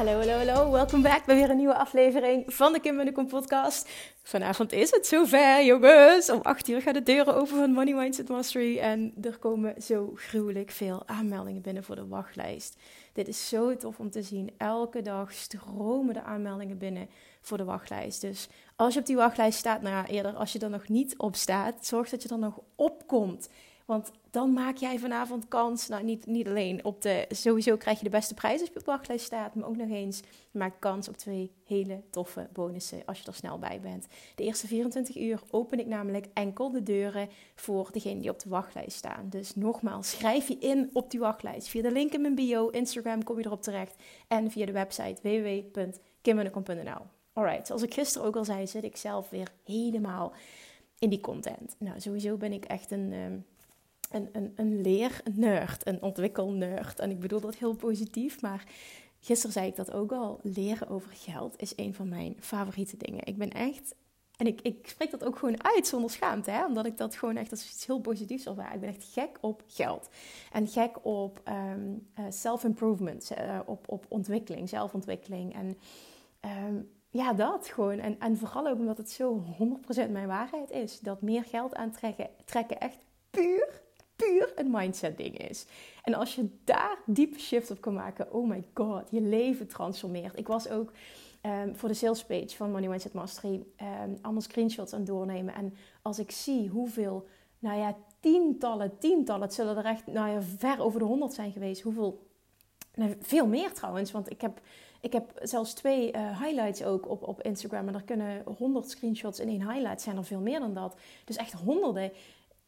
Hallo, hallo, hallo. Welkom back bij weer een nieuwe aflevering van de Kim Munnekom podcast. Vanavond is het zover, jongens. Om 8 uur gaan de deuren open van Money Mindset Mastery. En er komen zo gruwelijk veel aanmeldingen binnen voor de wachtlijst. Dit is zo tof om te zien. Elke dag stromen de aanmeldingen binnen voor de wachtlijst. Dus als je op die wachtlijst staat, nou ja, eerder als je er nog niet op staat, zorg dat je er nog op komt. Want dan maak jij vanavond kans. Nou, niet, niet alleen op de. Sowieso krijg je de beste prijs als je op de wachtlijst staat. Maar ook nog eens. maak kans op twee hele toffe bonussen. Als je er snel bij bent. De eerste 24 uur open ik namelijk enkel de deuren. voor degenen die op de wachtlijst staan. Dus nogmaals, schrijf je in op die wachtlijst. Via de link in mijn bio. Instagram kom je erop terecht. En via de website www.kimmunnekom.nl. Alright, zoals ik gisteren ook al zei, zit ik zelf weer helemaal in die content. Nou, sowieso ben ik echt een. Ehm, een, een, een leernerd, een ontwikkelnerd. En ik bedoel dat heel positief, maar gisteren zei ik dat ook al. Leren over geld is een van mijn favoriete dingen. Ik ben echt, en ik, ik spreek dat ook gewoon uit zonder schaamte, hè? omdat ik dat gewoon echt als iets heel positiefs ervaar. Ik ben echt gek op geld. En gek op um, self-improvement, uh, op, op ontwikkeling, zelfontwikkeling. En um, ja, dat gewoon. En, en vooral ook omdat het zo 100% mijn waarheid is. Dat meer geld aantrekken trekken echt puur puur een mindset ding is. En als je daar diepe shift op kan maken, oh my god, je leven transformeert. Ik was ook um, voor de sales page van Money Mindset Mastery um, allemaal screenshots aan doornemen. En als ik zie hoeveel, nou ja, tientallen, tientallen, het zullen er echt, nou ja, ver over de honderd zijn geweest. Hoeveel, nou, veel meer trouwens, want ik heb... Ik heb zelfs twee uh, highlights ook op, op Instagram. En er kunnen honderd screenshots in één highlight zijn er veel meer dan dat. Dus echt honderden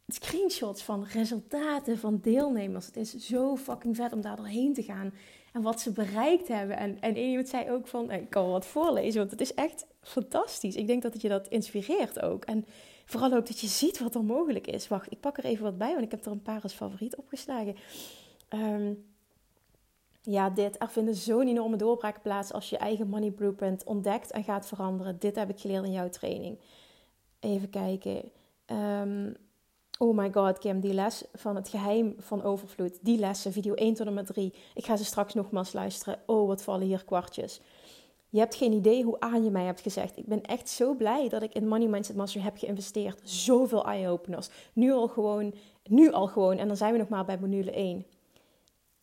screenshots van resultaten van deelnemers. Het is zo fucking vet om daar doorheen te gaan. En wat ze bereikt hebben. En, en iemand zei ook van, ik kan wat voorlezen, want het is echt fantastisch. Ik denk dat je dat inspireert ook. En vooral ook dat je ziet wat er mogelijk is. Wacht, ik pak er even wat bij, want ik heb er een paar als favoriet opgeslagen. Um, ja, dit. Er vinden zo'n enorme doorbraken plaats als je eigen money blueprint ontdekt en gaat veranderen. Dit heb ik geleerd in jouw training. Even kijken. Um, Oh my god, Kim, die les van het geheim van overvloed. Die lessen, video 1 tot en met 3. Ik ga ze straks nogmaals luisteren. Oh, wat vallen hier kwartjes. Je hebt geen idee hoe aan je mij hebt gezegd. Ik ben echt zo blij dat ik in Money Mindset Master heb geïnvesteerd. Zoveel eye-openers. Nu al gewoon, nu al gewoon. En dan zijn we nog maar bij module 1.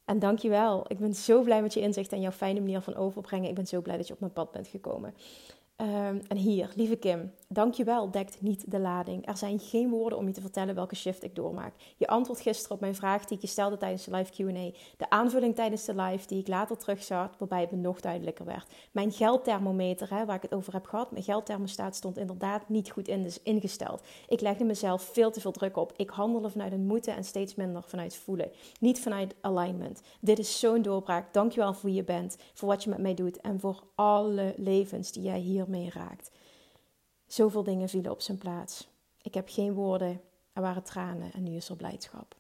En dankjewel. Ik ben zo blij met je inzicht en jouw fijne manier van overbrengen. Ik ben zo blij dat je op mijn pad bent gekomen. Ehm, en hier, lieve Kim, dankjewel dekt niet de lading. Er zijn geen woorden om je te vertellen welke shift ik doormaak. Je antwoord gisteren op mijn vraag die ik je stelde tijdens de live Q&A. De aanvulling tijdens de live die ik later terugzag, waarbij het me nog duidelijker werd. Mijn geldthermometer, hè, waar ik het over heb gehad, mijn geldthermostaat stond inderdaad niet goed dus ingesteld. Ik legde mezelf veel te veel druk op. Ik handelde vanuit een moeten en steeds minder vanuit voelen. Niet vanuit alignment. Dit is zo'n doorbraak. Dankjewel voor wie je bent, voor wat je met mij doet en voor alle levens die jij hier mee raakt. Zoveel dingen vielen op zijn plaats. Ik heb geen woorden, er waren tranen en nu is er blijdschap.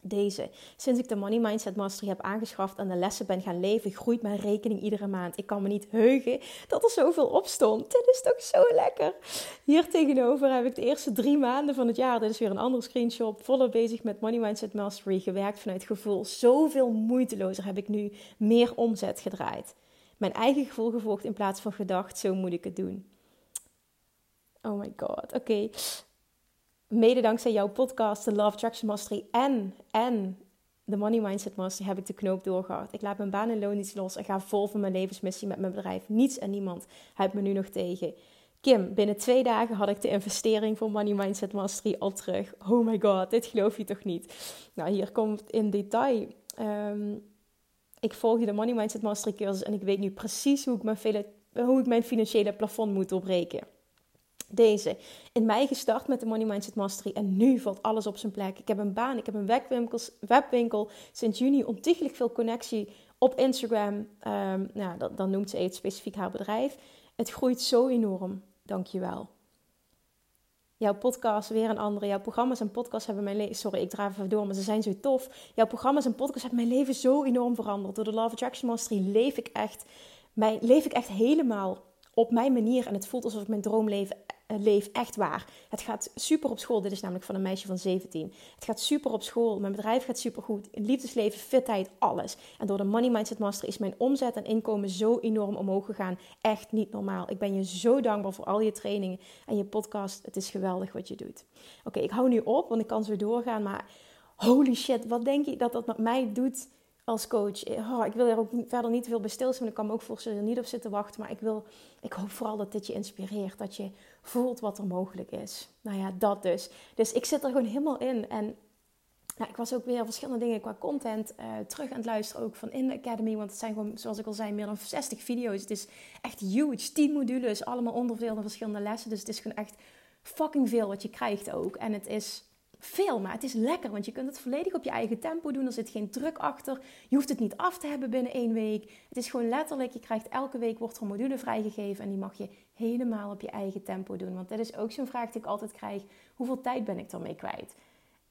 Deze. Sinds ik de Money Mindset Mastery heb aangeschaft en de lessen ben gaan leven, groeit mijn rekening iedere maand. Ik kan me niet heugen dat er zoveel op stond. Dit is toch zo lekker. Hier tegenover heb ik de eerste drie maanden van het jaar, dit is weer een andere screenshot, volop bezig met Money Mindset Mastery, gewerkt vanuit gevoel. Zoveel moeitelozer heb ik nu meer omzet gedraaid mijn eigen gevoel gevolgd in plaats van gedacht, zo moet ik het doen. Oh my god, oké. Mede dankzij jouw podcast, de Love Attraction Mastery en, en de Money Mindset Mastery heb ik de knoop doorgehad. Ik laat mijn baan en loon niet los en ga vol voor mijn levensmissie met mijn bedrijf. Niets en niemand houdt me nu nog tegen. Kim, binnen twee dagen had ik de investering voor Money Mindset Mastery al terug. Oh my god, dit geloof je toch niet? Nou, hier komt in detail um, ik volg de Money Mindset Mastery cursus en ik weet nu precies hoe ik mijn, hoe ik mijn financiële plafond moet doorbreken. Deze. In mei gestart met de Money Mindset Mastery en nu valt alles op zijn plek. Ik heb een baan, ik heb een webwinkel, sinds juni ontiegelijk veel connectie op Instagram. Um, nou, dan, noemt ze het specifiek haar bedrijf. Het groeit zo enorm. Dankjewel. Jouw podcast, weer een andere. Jouw programma's en podcasts hebben mijn leven... Sorry, ik draaf even door, maar ze zijn zo tof. Jouw programma's en podcasts hebben mijn leven zo enorm veranderd. Door de Love Attraction Mastery leef ik echt... Mijn, leef ik echt helemaal op mijn manier. En het voelt alsof ik mijn droomleven leef echt waar. Het gaat super op school. Dit is namelijk van een meisje van 17. Het gaat super op school. Mijn bedrijf gaat super goed. Liefdesleven, fitheid, alles. En door de Money Mindset Master is mijn omzet en inkomen zo enorm omhoog gegaan. Echt niet normaal. Ik ben je zo dankbaar voor al je trainingen en je podcast. Het is geweldig wat je doet. Oké, ik hou nu op, want ik kan zo doorgaan. Maar holy shit, wat denk je dat dat met mij doet? als coach. Oh, ik wil er ook verder niet te veel bij stilstaan. Ik kan me ook voorstellen niet op zitten wachten. Maar ik, wil, ik hoop vooral dat dit je inspireert. Dat je voelt wat er mogelijk is. Nou ja, dat dus. Dus ik zit er gewoon helemaal in. En nou, ik was ook weer verschillende dingen qua content uh, terug aan het luisteren. Ook van in de Academy. Want het zijn gewoon, zoals ik al zei, meer dan 60 video's. Het is echt huge. 10 modules. Allemaal onderverdeeld in verschillende lessen. Dus het is gewoon echt fucking veel wat je krijgt ook. En het is veel, maar het is lekker, want je kunt het volledig op je eigen tempo doen. Er zit geen druk achter. Je hoeft het niet af te hebben binnen één week. Het is gewoon letterlijk, je krijgt elke week wordt er een module vrijgegeven en die mag je helemaal op je eigen tempo doen. Want dat is ook zo'n vraag die ik altijd krijg. Hoeveel tijd ben ik ermee kwijt?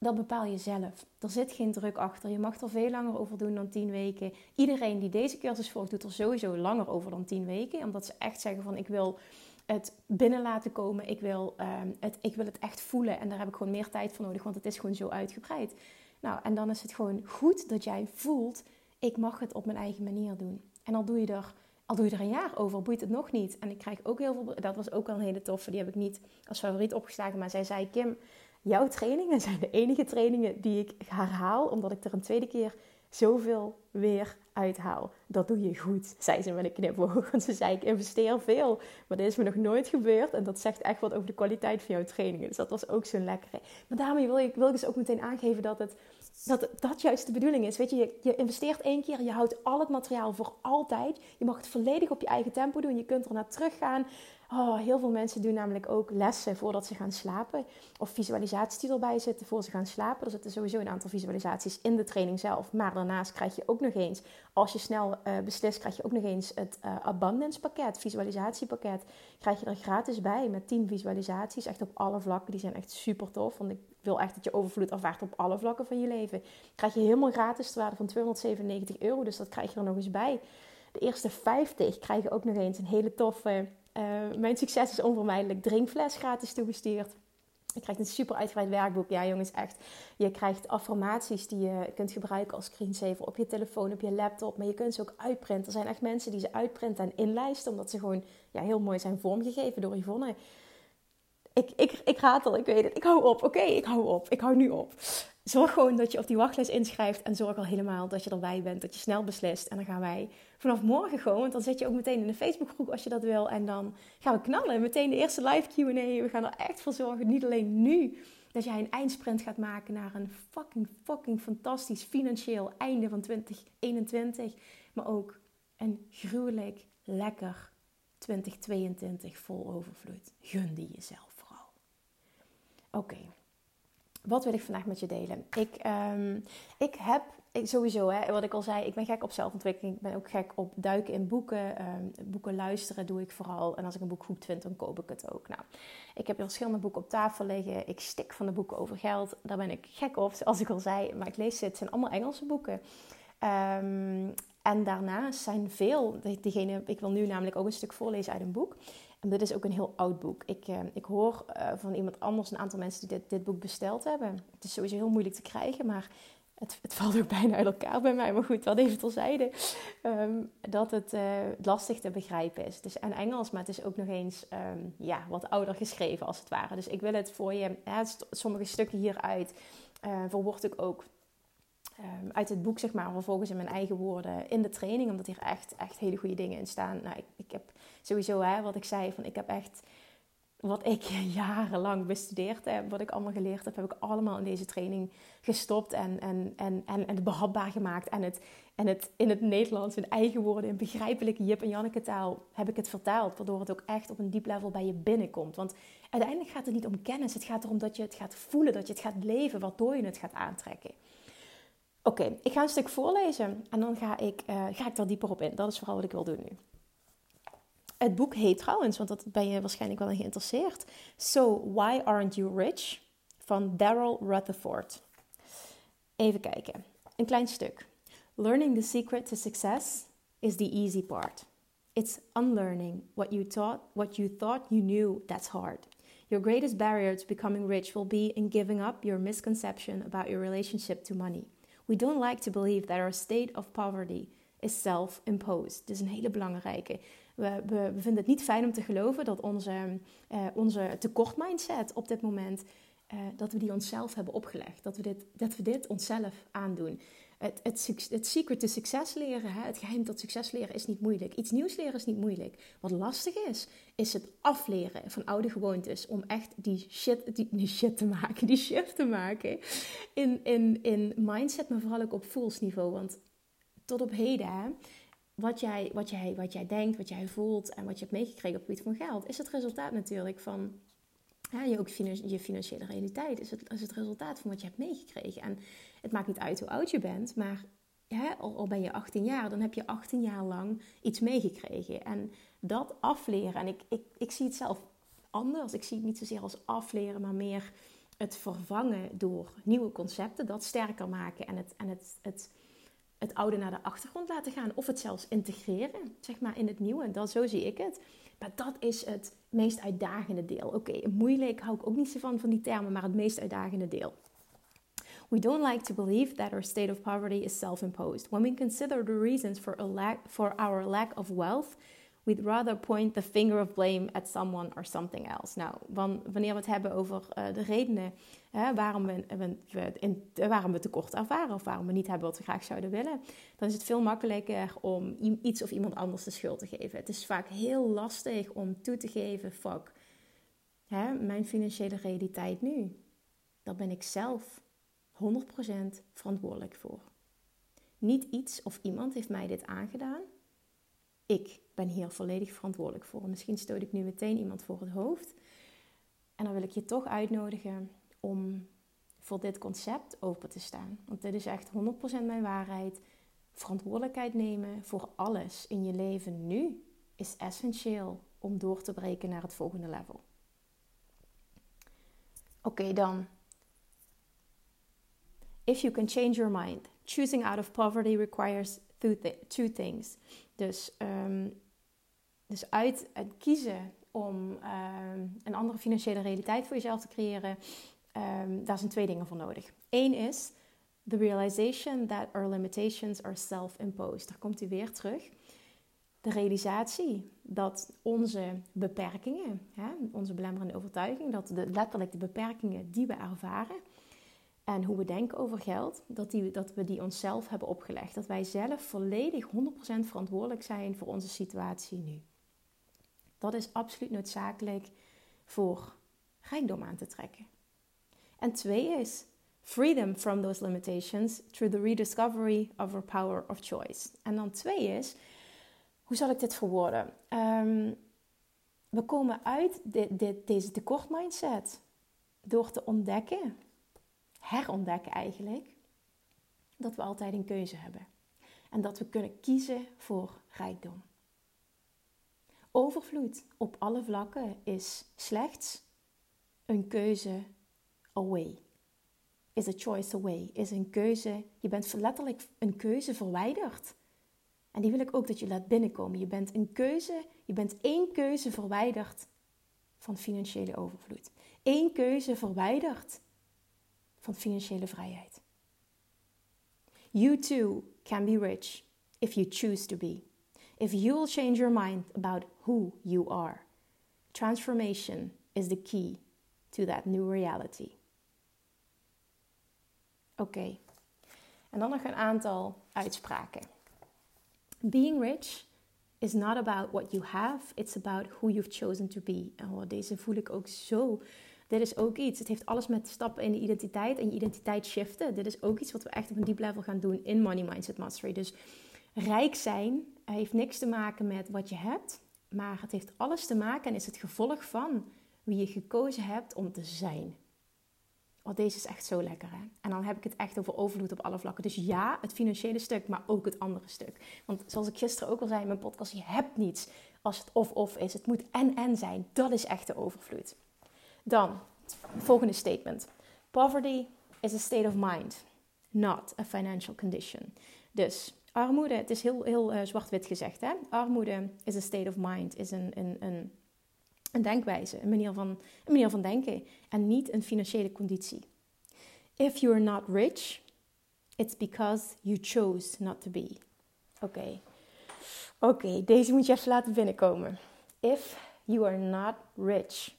Dat bepaal je zelf. Er zit geen druk achter. Je mag er veel langer over doen dan 10 weken. Iedereen die deze cursus volgt, doet er sowieso langer over dan 10 weken. Omdat ze echt zeggen van ik wil het binnen laten komen. Ik wil, ehm, het, ik wil het echt voelen. En daar heb ik gewoon meer tijd voor nodig, want het is gewoon zo uitgebreid. Nou, en dan is het gewoon goed dat jij voelt, ik mag het op mijn eigen manier doen. En al doe je er, al doe je er een jaar over, boeit het nog niet. En ik krijg ook heel veel, dat was ook al een hele toffe, die heb ik niet als favoriet opgeslagen. Maar zij zei, Kim, jouw trainingen zijn de enige trainingen die ik herhaal, omdat ik er een tweede keer zoveel weer uithaal. Dat doe je goed, zei ze met een knipoog. Want ze zei, ik investeer veel. Maar dit is me nog nooit gebeurd. En dat zegt echt wat over de kwaliteit van jouw trainingen. Dus dat was ook zo'n lekkere. Maar daarmee wil ik, wil ik dus ook meteen aangeven dat het, dat dat juist de bedoeling is. Weet je, je, je investeert één keer. Je houdt al het materiaal voor altijd. Je mag het volledig op je eigen tempo doen. Je kunt er naar teruggaan. Oh, heel veel mensen doen namelijk ook lessen voordat ze gaan slapen. Of visualisaties die erbij zitten voor ze gaan slapen. Er zitten sowieso een aantal visualisaties in de training zelf. Maar daarnaast krijg je ook nog eens, als je snel uh, beslist, krijg je ook nog eens het uh, abundance pakket, visualisatiepakket. Krijg je er gratis bij met 10 visualisaties. Echt op alle vlakken. Die zijn echt super tof. Want ik wil echt dat je overvloed ervaart op alle vlakken van je leven. Krijg je helemaal gratis ter waarde van 297 euro. Dus dat krijg je er nog eens bij. De eerste 50 krijgen ook nog eens een hele toffe uh, mijn succes is onvermijdelijk. Drinkfles gratis toegestuurd. Je krijgt een super uitgebreid werkboek. Ja, jongens, echt. Je krijgt affirmaties die je kunt gebruiken als screensaver op je telefoon, op je laptop. Maar je kunt ze ook uitprinten. Er zijn echt mensen die ze uitprinten en inlijsten, omdat ze gewoon ja, heel mooi zijn vormgegeven door Yvonne. Ik, ik, ik raad ik weet het. Ik hou op. Oké, ik hou op. Ik hou nu op zorg gewoon dat je op die wachtlijst inschrijft. En zorg al helemaal dat je erbij bent. Dat je snel beslist. En dan gaan wij vanaf morgen gewoon. Want dan zit je ook meteen in de Facebookgroep als je dat wil. En dan gaan we knallen. Meteen de eerste live QA. We gaan er echt voor zorgen. Niet alleen nu. Dat jij een eindsprint gaat maken naar een fucking, fucking fantastisch financieel einde van 2021. Maar ook een gruwelijk lekker 2022 vol overvloed. Gun die jezelf vooral. Oké wat wil ik vandaag met je delen? Ik, um, ik heb sowieso, hè, wat ik al zei, ik ben gek op zelfontwikkeling. Ik ben ook gek op duiken in boeken. Um, boeken luisteren doe ik vooral. En als ik een boek goed vind, dan koop ik het ook. Nou, ik heb verschillende boeken op tafel liggen. Ik stik van de boeken over geld. Daar ben ik gek op, zoals ik al zei. Maar ik lees. Het zijn allemaal Engelse boeken. Um, en daarnaast zijn veel, diegene, ik wil nu namelijk ook een stuk voorlezen uit een boek. En dit is ook een heel oud boek. Ik, uh, ik hoor uh, van iemand anders, een aantal mensen die dit, dit boek besteld hebben. Het is sowieso heel moeilijk te krijgen, maar het, het valt ook bijna uit elkaar bij mij. Maar goed, dat even terzijde. Um, dat het uh, lastig te begrijpen is. Het is in Engels, maar het is ook nog eens um, ja, wat ouder geschreven als het ware. Dus ik wil het voor je, ja, sommige stukken hieruit verwoord ik ook um, uit het boek, zeg maar, vervolgens in mijn eigen woorden in de training, omdat hier echt, echt hele goede dingen in staan. Nou, ik, ik heb sowieso, hè, wat ik zei, van ik heb echt wat ik jarenlang bestudeerd heb, wat ik allemaal geleerd heb, heb ik allemaal in deze training gestopt en, en, en, en, en het behapbaar gemaakt. En het, en het in het Nederlands, in eigen woorden, in begrijpelijke Jip en Janneke taal heb ik het vertaald. Waardoor het ook echt op een diep level bij je binnenkomt. Want uiteindelijk gaat het niet om kennis. Het gaat erom dat je het gaat voelen, dat je het gaat leven, waardoor je het gaat aantrekken. Oké, ik ga een stuk voorlezen en dan ga ik, uh, ga ik daar dieper op in. Dat is vooral wat ik wil doen nu. Het boek heet trouwens, want dat ben je waarschijnlijk wel geïnteresseerd. So, Why Aren't You Rich? van Daryl Rutherford. Even kijken. Een klein stuk. Learning the secret to success is the easy part. It's unlearning what you thought what you thought you knew that's hard. Your greatest barrier to becoming rich will be in giving up your misconception about your relationship to money. We don't like to believe that our state of poverty is self-imposed. Dit is een hele belangrijke. We, vinden het niet fijn om te geloven dat onze, uh, onze tekortmindset op dit moment, uh, dat we die onszelf hebben opgelegd. Dat we dit, dat we dit onszelf aandoen. Het, het, het secret to succes leren, hè, het geheim tot succes leren is niet moeilijk. Iets nieuws leren is niet moeilijk. Wat lastig is, is het afleren van oude gewoontes. Om echt die shit, die, die shit te maken, die shift te maken. In, in, in mindset, maar vooral ook op voelsniveau. Want tot op heden, wat jij, wat, jij, wat jij denkt, wat jij voelt en wat je hebt meegekregen op het gebied van geld, is het resultaat natuurlijk van je, ook je financiële realiteit. Is het, is het resultaat van wat je hebt meegekregen. En het maakt niet uit hoe oud je bent, maar al, al ben je 18 jaar, dan heb je 18 jaar lang iets meegekregen. En dat afleren, en ik, ik, ik zie het zelf anders. Ik zie het niet zozeer als afleren, maar meer het vervangen door nieuwe concepten, dat sterker maken en het, en het, het het oude naar de achtergrond laten gaan. Of het zelfs integreren, zeg maar, in het nieuwe. Dat, zo zie ik het. Maar dat is het meest uitdagende deel. Oké, moeilijk hou ik ook niet zo van, van die termen, maar het meest uitdagende deel. We don't like to believe that our state of poverty is self-imposed. When we consider the reasons for, a lack, for our lack of wealth, we'd rather point the finger of blame at someone or something else. Nou, wanneer we het hebben over uh, de redenen hè, waarom, we, we, in, waarom we tekort ervaren of waarom we niet hebben wat we graag zouden willen, dan is het veel makkelijker om iets of iemand anders de schuld te geven. Het is vaak heel lastig om toe te geven: fuck, hè, mijn financiële realiteit nu, daar ben ik zelf 100% verantwoordelijk voor. Niet iets of iemand heeft mij dit aangedaan. Ik ben hier volledig verantwoordelijk voor. Misschien stoot ik nu meteen iemand voor het hoofd. En dan wil ik je toch uitnodigen om voor dit concept open te staan. Want dit is echt 100% mijn waarheid. Verantwoordelijkheid nemen voor alles in je leven nu is essentieel om door te breken naar het volgende level. Oké, dan. If you can change your mind, choosing out of poverty requires two, things. Dus, um, dus uit het kiezen om um, een andere financiële realiteit voor jezelf te creëren, um, daar zijn twee dingen voor nodig. Eén is the realization that our limitations are self-imposed. Daar komt hij weer terug. De realisatie dat onze beperkingen, onze belemmerende overtuiging, dat de, letterlijk de beperkingen die we ervaren, en hoe we denken over geld, dat, die, dat we die onszelf hebben opgelegd. Dat wij zelf volledig 100% verantwoordelijk zijn voor onze situatie nu. Dat is absoluut noodzakelijk voor rijkdom aan te trekken. En twee is freedom from those limitations through the rediscovery of our power of choice. En dan twee is, hoe zal ik dit verwoorden? Um, we komen uit deze tekortmindset door te ontdekken herontdekken eigenlijk dat we altijd een keuze hebben. En dat we kunnen kiezen voor rijkdom. Overvloed op alle vlakken is slechts een keuze away. Is a choice away. Is een keuze. Je bent letterlijk een keuze verwijderd. En die wil ik ook dat je laat binnenkomen. Je bent een keuze, je bent één keuze verwijderd van financiële overvloed. Eén keuze verwijderd van financiële vrijheid. You too can be rich if you choose to be. If you will change your mind about who you are. Transformation is the key to that new reality. Oké, en dan nog een aantal uitspraken. Being rich is not about what you have, it's about who you've chosen to be. Oh, deze voel ik ook zo. Dit is ook iets. Het heeft alles met stappen in de identiteit en je identiteit shiften. Dit is ook iets wat we echt op een diep level gaan doen in Money Mindset Mastery. Dus rijk zijn heeft niks te maken met wat je hebt, maar het heeft alles te maken en is het gevolg van wie je gekozen hebt om te zijn. Oh, deze is echt zo lekker, hè? En dan heb ik het echt over overvloed op alle vlakken. Dus ja, het financiële stuk, maar ook het andere stuk. Want zoals ik gisteren ook al zei in mijn podcast, je hebt niets als het of-of is. Het moet en-en zijn. Dat is echte overvloed. Dan, volgende statement. Poverty is a state of mind, not a financial condition. Dus armoede, het is heel, heel uh, zwart-wit gezegd, hè? Armoede is a state of mind, is een, een, een een denkwijze, een manier, van, een manier van denken en niet een financiële conditie. If you're not rich, it's because you chose not to be. Oké, oké, deze moet je even laten binnenkomen. If you are not rich,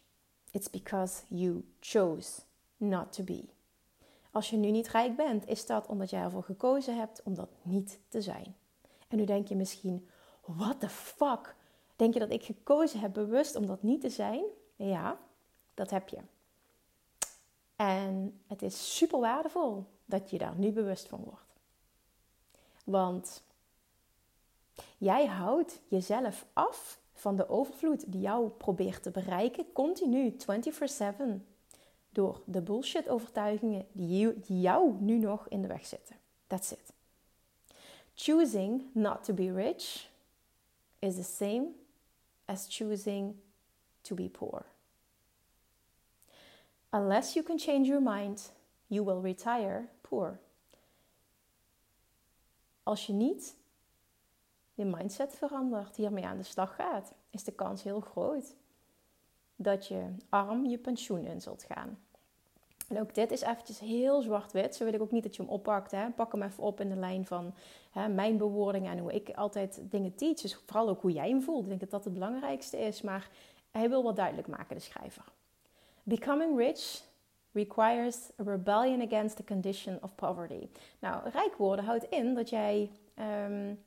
it's because you chose not to be. Als je nu niet rijk bent, is dat omdat jij ervoor gekozen hebt om dat niet te zijn. En nu denk je misschien, what the fuck? Denk je dat ik gekozen heb bewust om dat niet te zijn? Ja, dat heb je. En het is super waardevol dat je daar nu bewust van wordt. Want jij houdt jezelf af van de overvloed die jou probeert te bereiken, continu, 24/7, door de bullshit overtuigingen die jou nu nog in de weg zitten. That's it. Choosing not to be rich is the same as choosing to be poor. Unless you can change your mind, you will retire poor. Als je niet je mindset verandert, hiermee aan de slag gaat, is de kans heel groot dat je arm je pensioen in zult gaan. En ook dit is eventjes heel zwart-wit. Zo wil ik ook niet dat je hem oppakt. Hè. Pak hem even op in de lijn van hè, mijn bewoordingen en hoe ik altijd dingen teach. Dus vooral ook hoe jij hem voelt. Ik denk dat dat het belangrijkste is. Maar hij wil wat duidelijk maken, de schrijver. Becoming rich requires a rebellion against the condition of poverty. Nou, rijk worden houdt in dat jij um,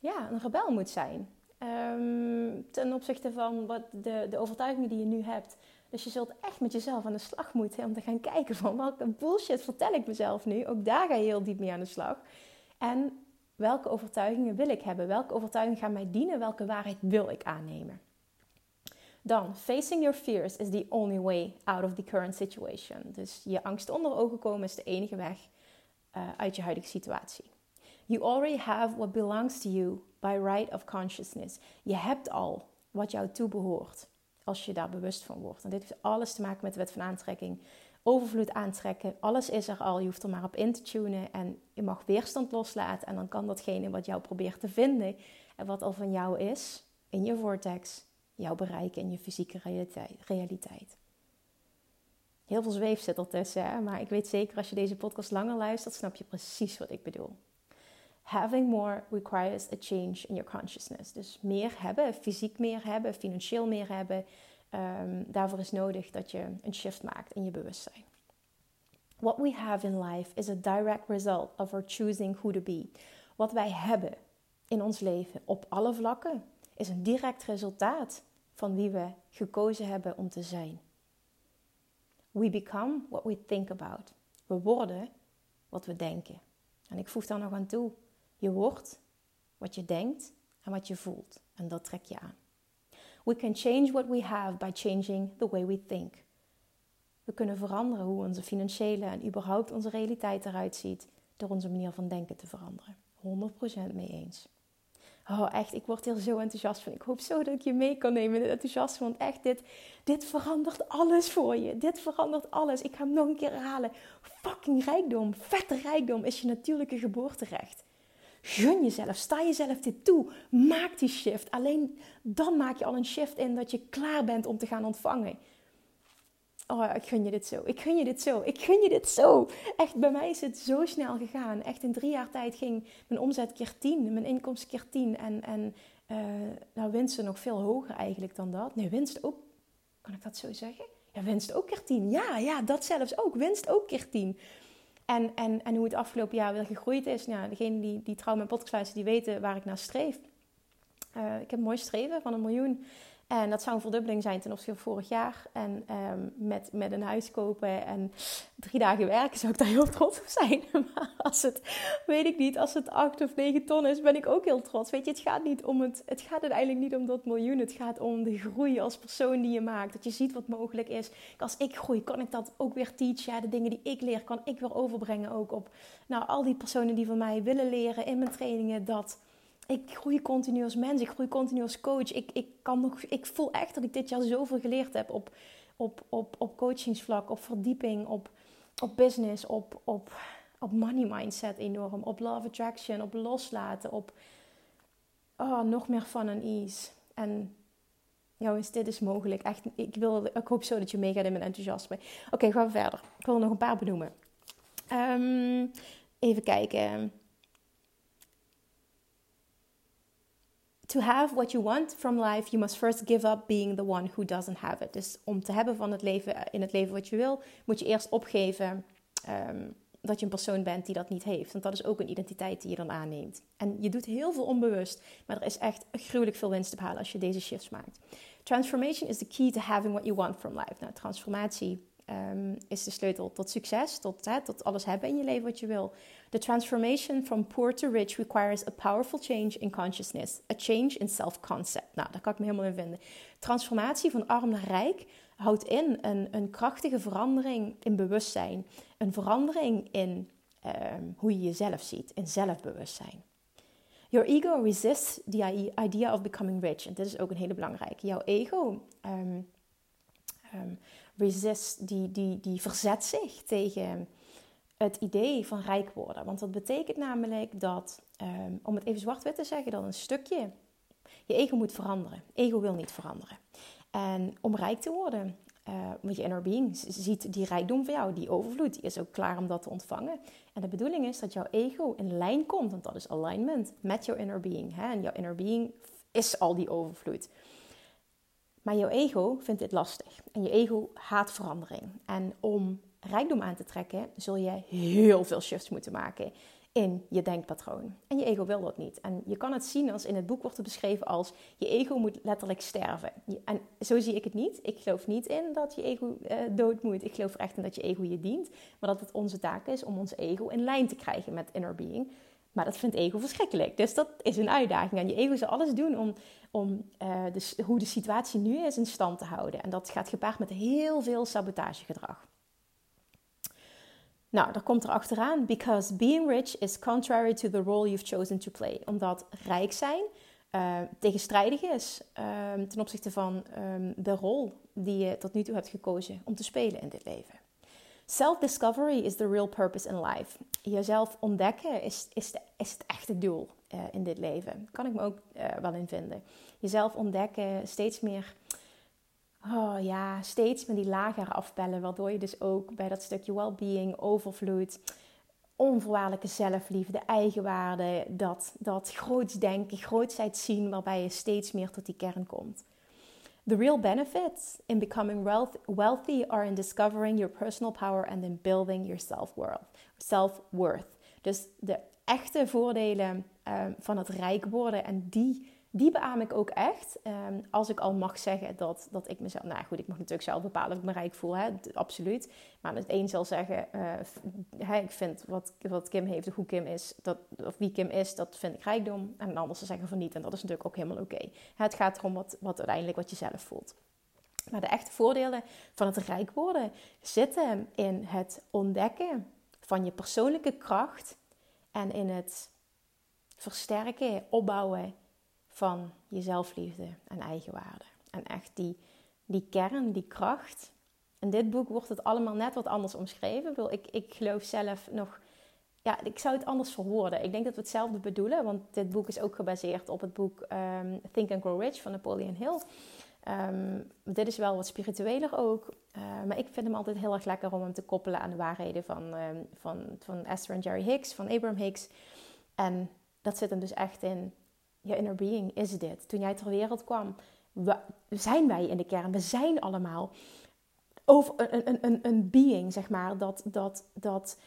ja, een rebel moet zijn. Um, ten opzichte van wat de, de overtuigingen die je nu hebt. Dus je zult echt met jezelf aan de slag moeten om te gaan kijken van welke bullshit vertel ik mezelf nu. Ook daar ga je heel diep mee aan de slag. En welke overtuigingen wil ik hebben? Welke overtuigingen gaan mij dienen? Welke waarheid wil ik aannemen? Dan, facing your fears is the only way out of the current situation. Dus je angst onder ogen komen is de enige weg uh, uit je huidige situatie. You already have what belongs to you by right of consciousness. Je hebt al wat jou toebehoort als je daar bewust van wordt. En dit heeft alles te maken met de wet van aantrekking. Overvloed aantrekken, alles is er al. Je hoeft er maar op in te tunen en je mag weerstand loslaten. En dan kan datgene wat jou probeert te vinden en wat al van jou is, in je vortex, jou bereiken in je fysieke realiteit. Heel veel zweef zit ertussen, maar ik weet zeker als je deze podcast langer luistert, snap je precies wat ik bedoel. Having more requires a change in your consciousness. Dus meer hebben, fysiek meer hebben, financieel meer hebben. Um, daarvoor is nodig dat je een shift maakt in je bewustzijn. What we have in life is a direct result of our choosing who to be. Wat wij hebben in ons leven op alle vlakken is een direct resultaat van wie we gekozen hebben om te zijn. We become what we think about. We worden wat we denken. En ik voeg daar nog aan toe. Je wordt wat je denkt en wat je voelt. En dat trek je aan. We can change what we have by changing the way we think. We kunnen veranderen hoe onze financiële en überhaupt onze realiteit eruit ziet door onze manier van denken te veranderen. 100% mee eens. Oh, echt, ik word hier zo enthousiast van. Ik hoop zo dat ik je mee kan nemen in het enthousiasme. Want echt, dit, dit verandert alles voor je. Dit verandert alles. Ik ga hem nog een keer herhalen. Fucking rijkdom, vette rijkdom is je natuurlijke geboorterecht. Gun jezelf, sta jezelf dit toe. Maak die shift. Alleen dan maak je al een shift in dat je klaar bent om te gaan ontvangen. Oh, ik gun je dit zo. Ik gun je dit zo. Ik gun je dit zo. Echt, bij mij is het zo snel gegaan. Echt in drie jaar tijd ging mijn omzet keer tien. Mijn inkomsten keer tien. En, en uh, nou, winsten nog veel hoger eigenlijk dan dat. Nee, winst ook. Kan ik dat zo zeggen? Ja, winst ook keer tien. Ja, ja, dat zelfs ook. Winst ook keer tien. En, en, en hoe het afgelopen jaar weer gegroeid is. Nou, degene die, die trouw mijn podcast die weten waar ik naar streef. Uh, ik heb mooi streven van een miljoen. En dat zou een verdubbeling zijn ten opzichte van vorig jaar. En um, met, met een huis kopen en drie dagen werken zou ik daar heel trots op zijn. Maar als het, weet ik niet, als het acht of negen ton is, ben ik ook heel trots. Weet je, het gaat, niet om het, het gaat uiteindelijk niet om dat miljoen. Het gaat om de groei als persoon die je maakt. Dat je ziet wat mogelijk is. Als ik groei, kan ik dat ook weer teachen. Ja, de dingen die ik leer, kan ik weer overbrengen ook op nou, al die personen die van mij willen leren in mijn trainingen. Dat ik groei continu als mens, ik groei continu als coach. Ik, ik, kan nog, ik voel echt dat ik dit jaar zoveel geleerd heb op, op, op, op coachingsvlak, op verdieping, op, op business, op, op, op money mindset enorm, op love attraction, op loslaten, op oh, nog meer fun en ease. En jongens, dit is mogelijk. Echt, ik, wil, ik hoop zo dat je meegaat in mijn enthousiasme. Oké, gaan we verder. Ik wil nog een paar benoemen. Um, even kijken. To have what you want from life, you must first give up being the one who doesn't have it. Dus om te hebben van het leven, in het leven wat je wil, moet je eerst opgeven um, dat je een persoon bent die dat niet heeft. Want dat is ook een identiteit die je dan aanneemt. En je doet heel veel onbewust, maar er is echt gruwelijk veel winst te behalen als je deze shifts maakt. Transformation is the key to having what you want from life. Nou, transformatie um, is de sleutel tot succes, tot, hè, tot alles hebben in je leven wat je wil. The transformation from poor to rich requires a powerful change in consciousness, a change in self-concept. Nou, daar kan ik me helemaal in vinden. Transformatie van arm naar rijk houdt in een, een krachtige verandering in bewustzijn, een verandering in um, hoe je jezelf ziet, in zelfbewustzijn. Your ego resists the idea of becoming rich. En dit is ook een hele belangrijke. Jouw ego um, resist, die, die, die verzet zich tegen het idee van rijk worden. Want dat betekent namelijk dat, um, om het even zwart-wit te zeggen, dat een stukje je ego moet veranderen. Ego wil niet veranderen. En om rijk te worden, uh, want je inner being ziet die rijkdom van jou, die overvloed, die is ook klaar om dat te ontvangen. En de bedoeling is dat jouw ego in lijn komt, want dat is alignment, met jouw inner being. Hè? En jouw inner being is al die overvloed. Maar jouw ego vindt dit lastig. En je ego haat verandering. En om rijkdom aan te trekken, zul je heel veel shifts moeten maken in je denkpatroon. En je ego wil dat niet. En je kan het zien als in het boek wordt het beschreven als je ego moet letterlijk sterven. En zo zie ik het niet. Ik geloof niet in dat je ego uh, dood moet. Ik geloof echt in dat je ego je dient. Maar dat het onze taak is om ons ego in lijn te krijgen met inner being. Maar dat vindt ego verschrikkelijk. Dus dat is een uitdaging. En je ego zal alles doen om, om uh, hoe de situatie nu is in stand te houden. En dat gaat gepaard met heel veel sabotagegedrag. Nou, daar komt er achteraan. Because being rich is contrary to the role you've chosen to play. Omdat rijk zijn uh, tegenstrijdig is um, ten opzichte van um, de rol die je tot nu toe hebt gekozen om te spelen in dit leven. Self-discovery is the real purpose in life. Jezelf ontdekken is, is, de, is het echte doel uh, in dit leven. Kan ik me ook uh, wel in vinden. Jezelf ontdekken, steeds meer, oh ja, steeds meer die lager afbellen. Waardoor je dus ook bij dat stukje well-being, overvloed, onvoorwaardelijke zelfliefde, eigenwaarde, dat, dat groots denken, grootsheid zien, waarbij je steeds meer tot die kern komt. The real benefits in becoming wealth, wealthy are in discovering your personal power and in building your self-worth. Self-worth. Dus de echte voordelen um, van het rijk worden en die, die beaam ik ook echt. Um, als ik al mag zeggen dat, dat ik mezelf... Nou goed, ik mag natuurlijk zelf bepalen of ik me rijk voel, hè, absoluut. Maar het een zal zeggen, uh, ik vind wat, wat Kim heeft, hoe Kim is, dat, of wie Kim is, dat vind ik rijkdom. En een ander zal zeggen van niet. En dat is natuurlijk ook helemaal oké. Het gaat erom wat, wat uiteindelijk wat je zelf voelt. Maar de echte voordelen van het rijk worden zitten in het ontdekken van je persoonlijke kracht en in het versterken, opbouwen van je zelfliefde en eigenwaarde. En echt die, die kern, die kracht. In dit boek wordt het allemaal net wat anders omschreven. Ik, ik geloof zelf nog ja, ik zou het anders verwoorden. Ik denk dat we hetzelfde bedoelen, want dit boek is ook gebaseerd op het boek um, Think and Grow Rich van Napoleon Hill. Um, dit is wel wat spiritueler ook, uh, maar ik vind hem altijd heel erg lekker om hem te koppelen aan de waarheden van, um, van, van Esther en Jerry Hicks, van Abraham Hicks. En dat zit hem dus echt in, je inner being is dit. Toen jij ter wereld kwam, we, zijn wij in de kern. We zijn allemaal over een, een, een, een being, zeg maar, dat, dat, dat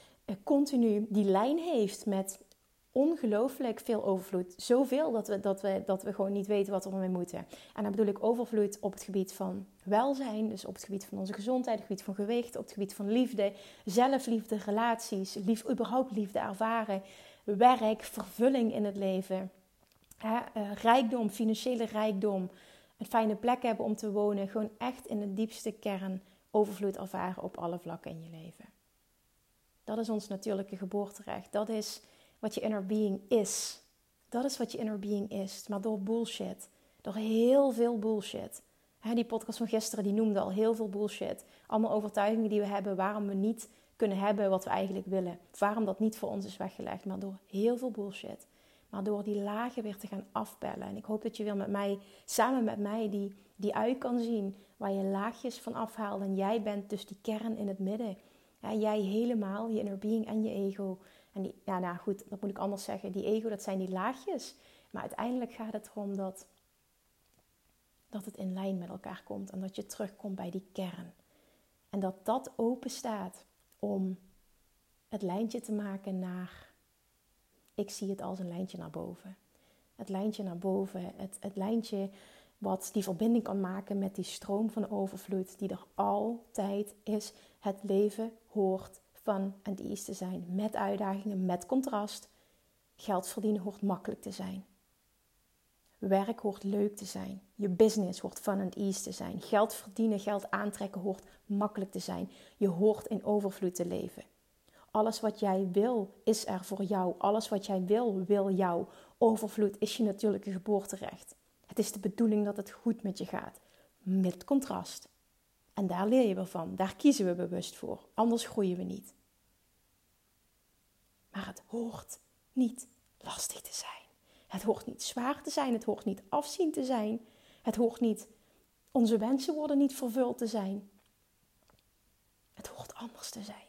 continu die lijn heeft met ongelooflijk veel overvloed. Zoveel dat we, dat, we, dat we gewoon niet weten wat we ermee moeten. En dan bedoel ik overvloed op het gebied van welzijn, dus op het gebied van onze gezondheid, het gebied van gewicht, op het gebied van liefde, zelfliefde, relaties, lief, überhaupt liefde ervaren, werk, vervulling in het leven, hè, uh, rijkdom, financiële rijkdom, een fijne plek hebben om te wonen, gewoon echt in de diepste kern overvloed ervaren op alle vlakken in je leven. Dat is ons natuurlijke geboorterecht. Dat is wat je inner being is. Dat is wat je inner being is. Maar door bullshit. Door heel veel bullshit. die podcast van gisteren die noemde al heel veel bullshit. Allemaal overtuigingen die we hebben waarom we niet kunnen hebben wat we eigenlijk willen. Waarom dat niet voor ons is weggelegd. Maar door heel veel bullshit. Maar door die lagen weer te gaan afbellen. En ik hoop dat je weer met mij, samen met mij, die, die uit kan zien. Waar je laagjes van afhaalt. En jij bent dus die kern in het midden. Jij helemaal, je inner being en je ego. En die, ja, nou goed, dat moet ik anders zeggen. Die ego, dat zijn die laagjes. Maar uiteindelijk gaat het erom dat, dat het in lijn met elkaar komt. En dat je terugkomt bij die kern. En dat dat open staat om het lijntje te maken naar... Ik zie het als een lijntje naar boven. Het lijntje naar boven. Het, het lijntje wat die verbinding kan maken met die stroom van overvloed die er altijd is. Het leven hoort van en ease te zijn. Met uitdagingen, met contrast. Geld verdienen hoort makkelijk te zijn. Werk hoort leuk te zijn. Je business hoort fun and ease te zijn. Geld verdienen, geld aantrekken hoort makkelijk te zijn. Je hoort in overvloed te leven. Alles wat jij wil is er voor jou. Alles wat jij wil, wil jou. Overvloed is je natuurlijke geboorterecht. Het is de bedoeling dat het goed met je gaat. Met contrast. En daar leer je weer van. Daar kiezen we bewust voor. Anders groeien we niet. Maar het hoort niet lastig te zijn. Het hoort niet zwaar te zijn. Het hoort niet afzien te zijn. Het hoort niet, onze wensen worden niet vervuld te zijn. Het hoort anders te zijn.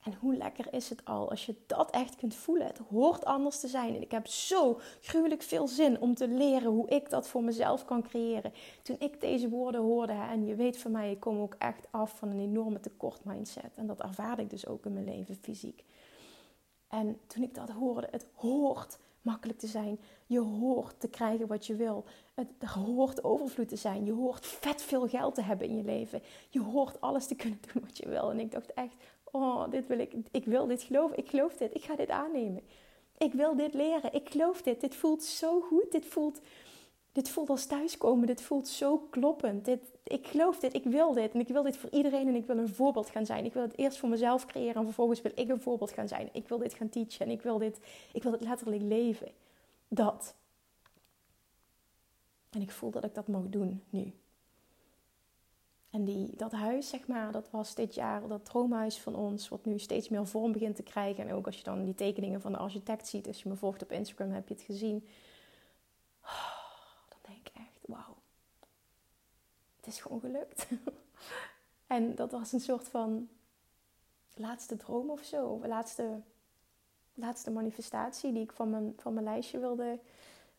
En hoe lekker is het al als je dat echt kunt voelen. Het hoort anders te zijn. En ik heb zo gruwelijk veel zin om te leren hoe ik dat voor mezelf kan creëren. Toen ik deze woorden hoorde, en je weet van mij, ik kom ook echt af van een enorme tekort mindset. En dat ervaarde ik dus ook in mijn leven fysiek. En toen ik dat hoorde, het hoort makkelijk te zijn. Je hoort te krijgen wat je wil. Het hoort overvloed te zijn. Je hoort vet veel geld te hebben in je leven. Je hoort alles te kunnen doen wat je wil. En ik dacht echt, oh, dit wil ik. Ik wil dit geloven. Ik geloof dit. Ik ga dit aannemen. Ik wil dit leren. Ik geloof dit. Dit voelt zo goed. Dit voelt dit voelt als thuiskomen. Dit voelt zo kloppend. Dit, ik geloof dit. Ik wil dit. En ik wil dit voor iedereen. En ik wil een voorbeeld gaan zijn. Ik wil het eerst voor mezelf creëren. En vervolgens wil ik een voorbeeld gaan zijn. Ik wil dit gaan teachen. En ik wil dit, ik wil het letterlijk leven. Dat. En ik voel dat ik dat mag doen nu. En die, dat huis, zeg maar, dat was dit jaar dat droomhuis van ons, wat nu steeds meer vorm begint te krijgen. En ook als je dan die tekeningen van de architect ziet, als je me volgt op Instagram, heb je het gezien wauw, het is gewoon gelukt. en dat was een soort van laatste droom of zo. Laatste, laatste manifestatie die ik van mijn, van mijn lijstje wilde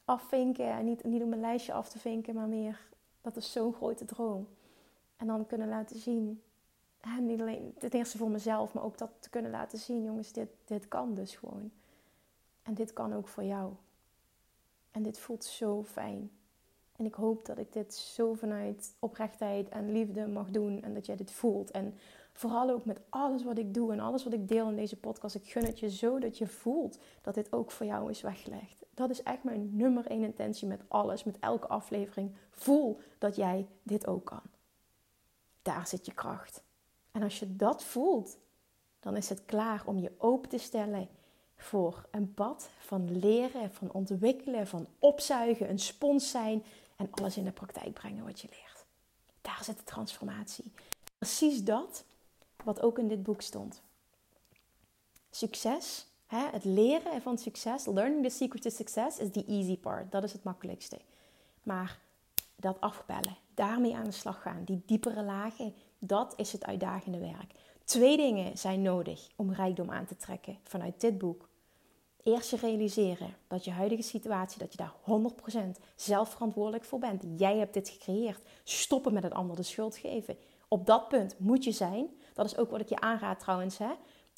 afvinken. En niet, niet om mijn lijstje af te vinken, maar meer, dat is zo'n grote droom. En dan kunnen laten zien, hè, niet alleen het eerste voor mezelf, maar ook dat te kunnen laten zien, jongens, dit, dit kan dus gewoon. En dit kan ook voor jou. En dit voelt zo fijn. En ik hoop dat ik dit zo vanuit oprechtheid en liefde mag doen en dat jij dit voelt. En vooral ook met alles wat ik doe en alles wat ik deel in deze podcast. Ik gun het je zo dat je voelt dat dit ook voor jou is weggelegd. Dat is echt mijn nummer één intentie met alles, met elke aflevering. Voel dat jij dit ook kan. Daar zit je kracht. En als je dat voelt, dan is het klaar om je open te stellen voor een pad van leren, van ontwikkelen, van opzuigen, een spons zijn en alles in de praktijk brengen wat je leert. Daar zit de transformatie. Precies dat wat ook in dit boek stond. Succes, hè, het leren van succes, learning the secret to success is the easy part. Dat is het makkelijkste. Maar dat afbellen, daarmee aan de slag gaan, die diepere lagen, dat is het uitdagende werk. Twee dingen zijn nodig om rijkdom aan te trekken vanuit dit boek. Eerst realiseren dat je huidige situatie, dat je daar 100% zelf verantwoordelijk voor bent. Jij hebt dit gecreëerd. Stoppen met het ander de schuld geven. Op dat punt moet je zijn. Dat is ook wat ik je aanraad trouwens. Hè?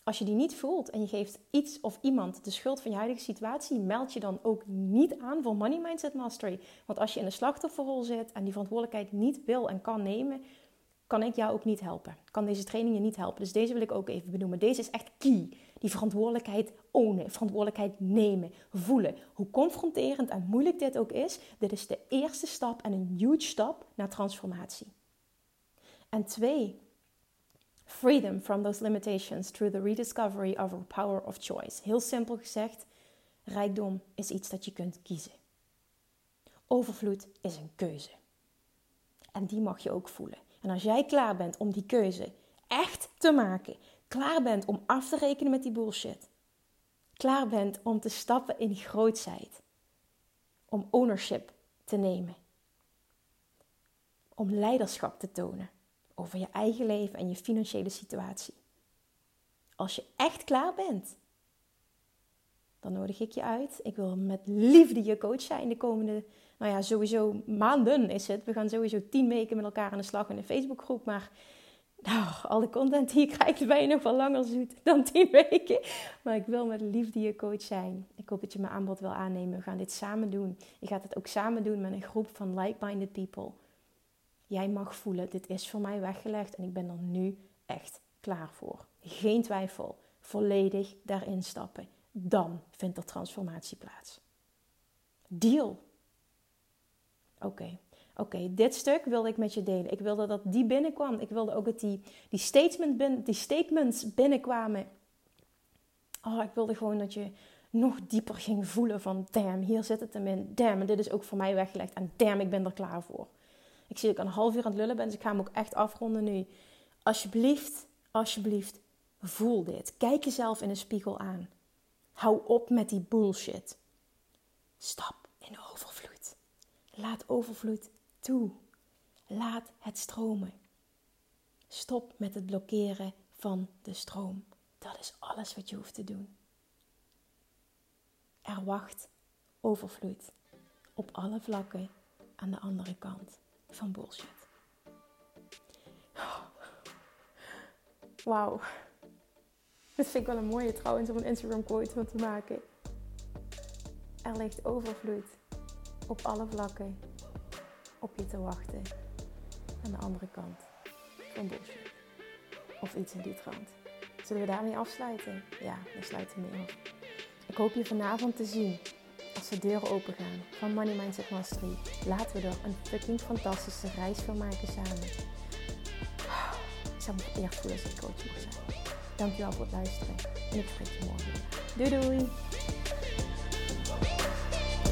Als je die niet voelt en je geeft iets of iemand de schuld van je huidige situatie, meld je dan ook niet aan voor Money Mindset Mastery. Want als je in de slachtofferrol zit en die verantwoordelijkheid niet wil en kan nemen, kan ik jou ook niet helpen. Kan deze training je niet helpen. Dus deze wil ik ook even benoemen. Deze is echt key. Die verantwoordelijkheid ownen, verantwoordelijkheid nemen, voelen. Hoe confronterend en moeilijk dit ook is, dit is de eerste stap en een huge stap naar transformatie. En twee, freedom from those limitations through the rediscovery of our power of choice. Heel simpel gezegd, rijkdom is iets dat je kunt kiezen. Overvloed is een keuze. En die mag je ook voelen. En als jij klaar bent om die keuze echt te maken, klaar bent om af te rekenen met die bullshit, klaar bent om te stappen in die grootheid, om ownership te nemen, om leiderschap te tonen over je eigen leven en je financiële situatie. Als je echt klaar bent, dan nodig ik je uit. Ik wil met liefde je coach zijn de komende nou ja, sowieso maanden is het. We gaan sowieso tien weken met elkaar aan de slag in een Facebookgroep. Maar nou, alle content die ik krijg, ben je nog wel langer zoet dan tien weken. Maar ik wil met liefde je coach zijn. Ik hoop dat je mijn aanbod wil aannemen. We gaan dit samen doen. Je gaat het ook samen doen met een groep van like-minded people. Jij mag voelen, dit is voor mij weggelegd en ik ben er nu echt klaar voor. Geen twijfel. Volledig daarin stappen. Dan vindt er transformatie plaats. Deal. Oké, oké, dit stuk wilde ik met je delen. Ik wilde dat die binnenkwam. Ik wilde ook dat die, die, statements binnenkwamen. Oh, ik wilde gewoon dat je nog dieper ging voelen van... Damn, hier zit het hem in. Damn, en dit is ook voor mij weggelegd. En damn, ik ben er klaar voor. Ik zie dat ik een half uur aan het lullen ben, dus ik ga hem ook echt afronden nu. Alsjeblieft, alsjeblieft, voel dit. Kijk jezelf in de spiegel aan. Hou op met die bullshit. Stap in overvloed. Laat overvloed toe. Laat het stromen. Stop met het blokkeren van de stroom. Dat is alles wat je hoeft te doen. Er wacht overvloed op alle vlakken aan de andere kant van bullshit. Wauw. Dit vind ik wel een mooie trouwens om een Instagram quote van te maken. Er ligt overvloed op alle vlakken op je te wachten aan de andere kant van bullshit. Of iets in die trant. Zullen we daarmee afsluiten? Ja, we sluiten mee af. Ik hoop je vanavond te zien als de deuren open gaan van Money Mindset Mastery. Laten we er een fucking fantastische reis van maken samen. Ik zou me echt voelen als ik coach mag zijn. Dankjewel voor het luisteren en ik spreek je morgen. Doei doei!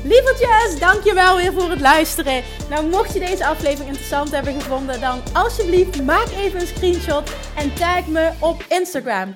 Lievertjes, dankjewel weer voor het luisteren. Nou, mocht je deze aflevering interessant hebben gevonden, dan alsjeblieft maak even een screenshot en tag me op Instagram.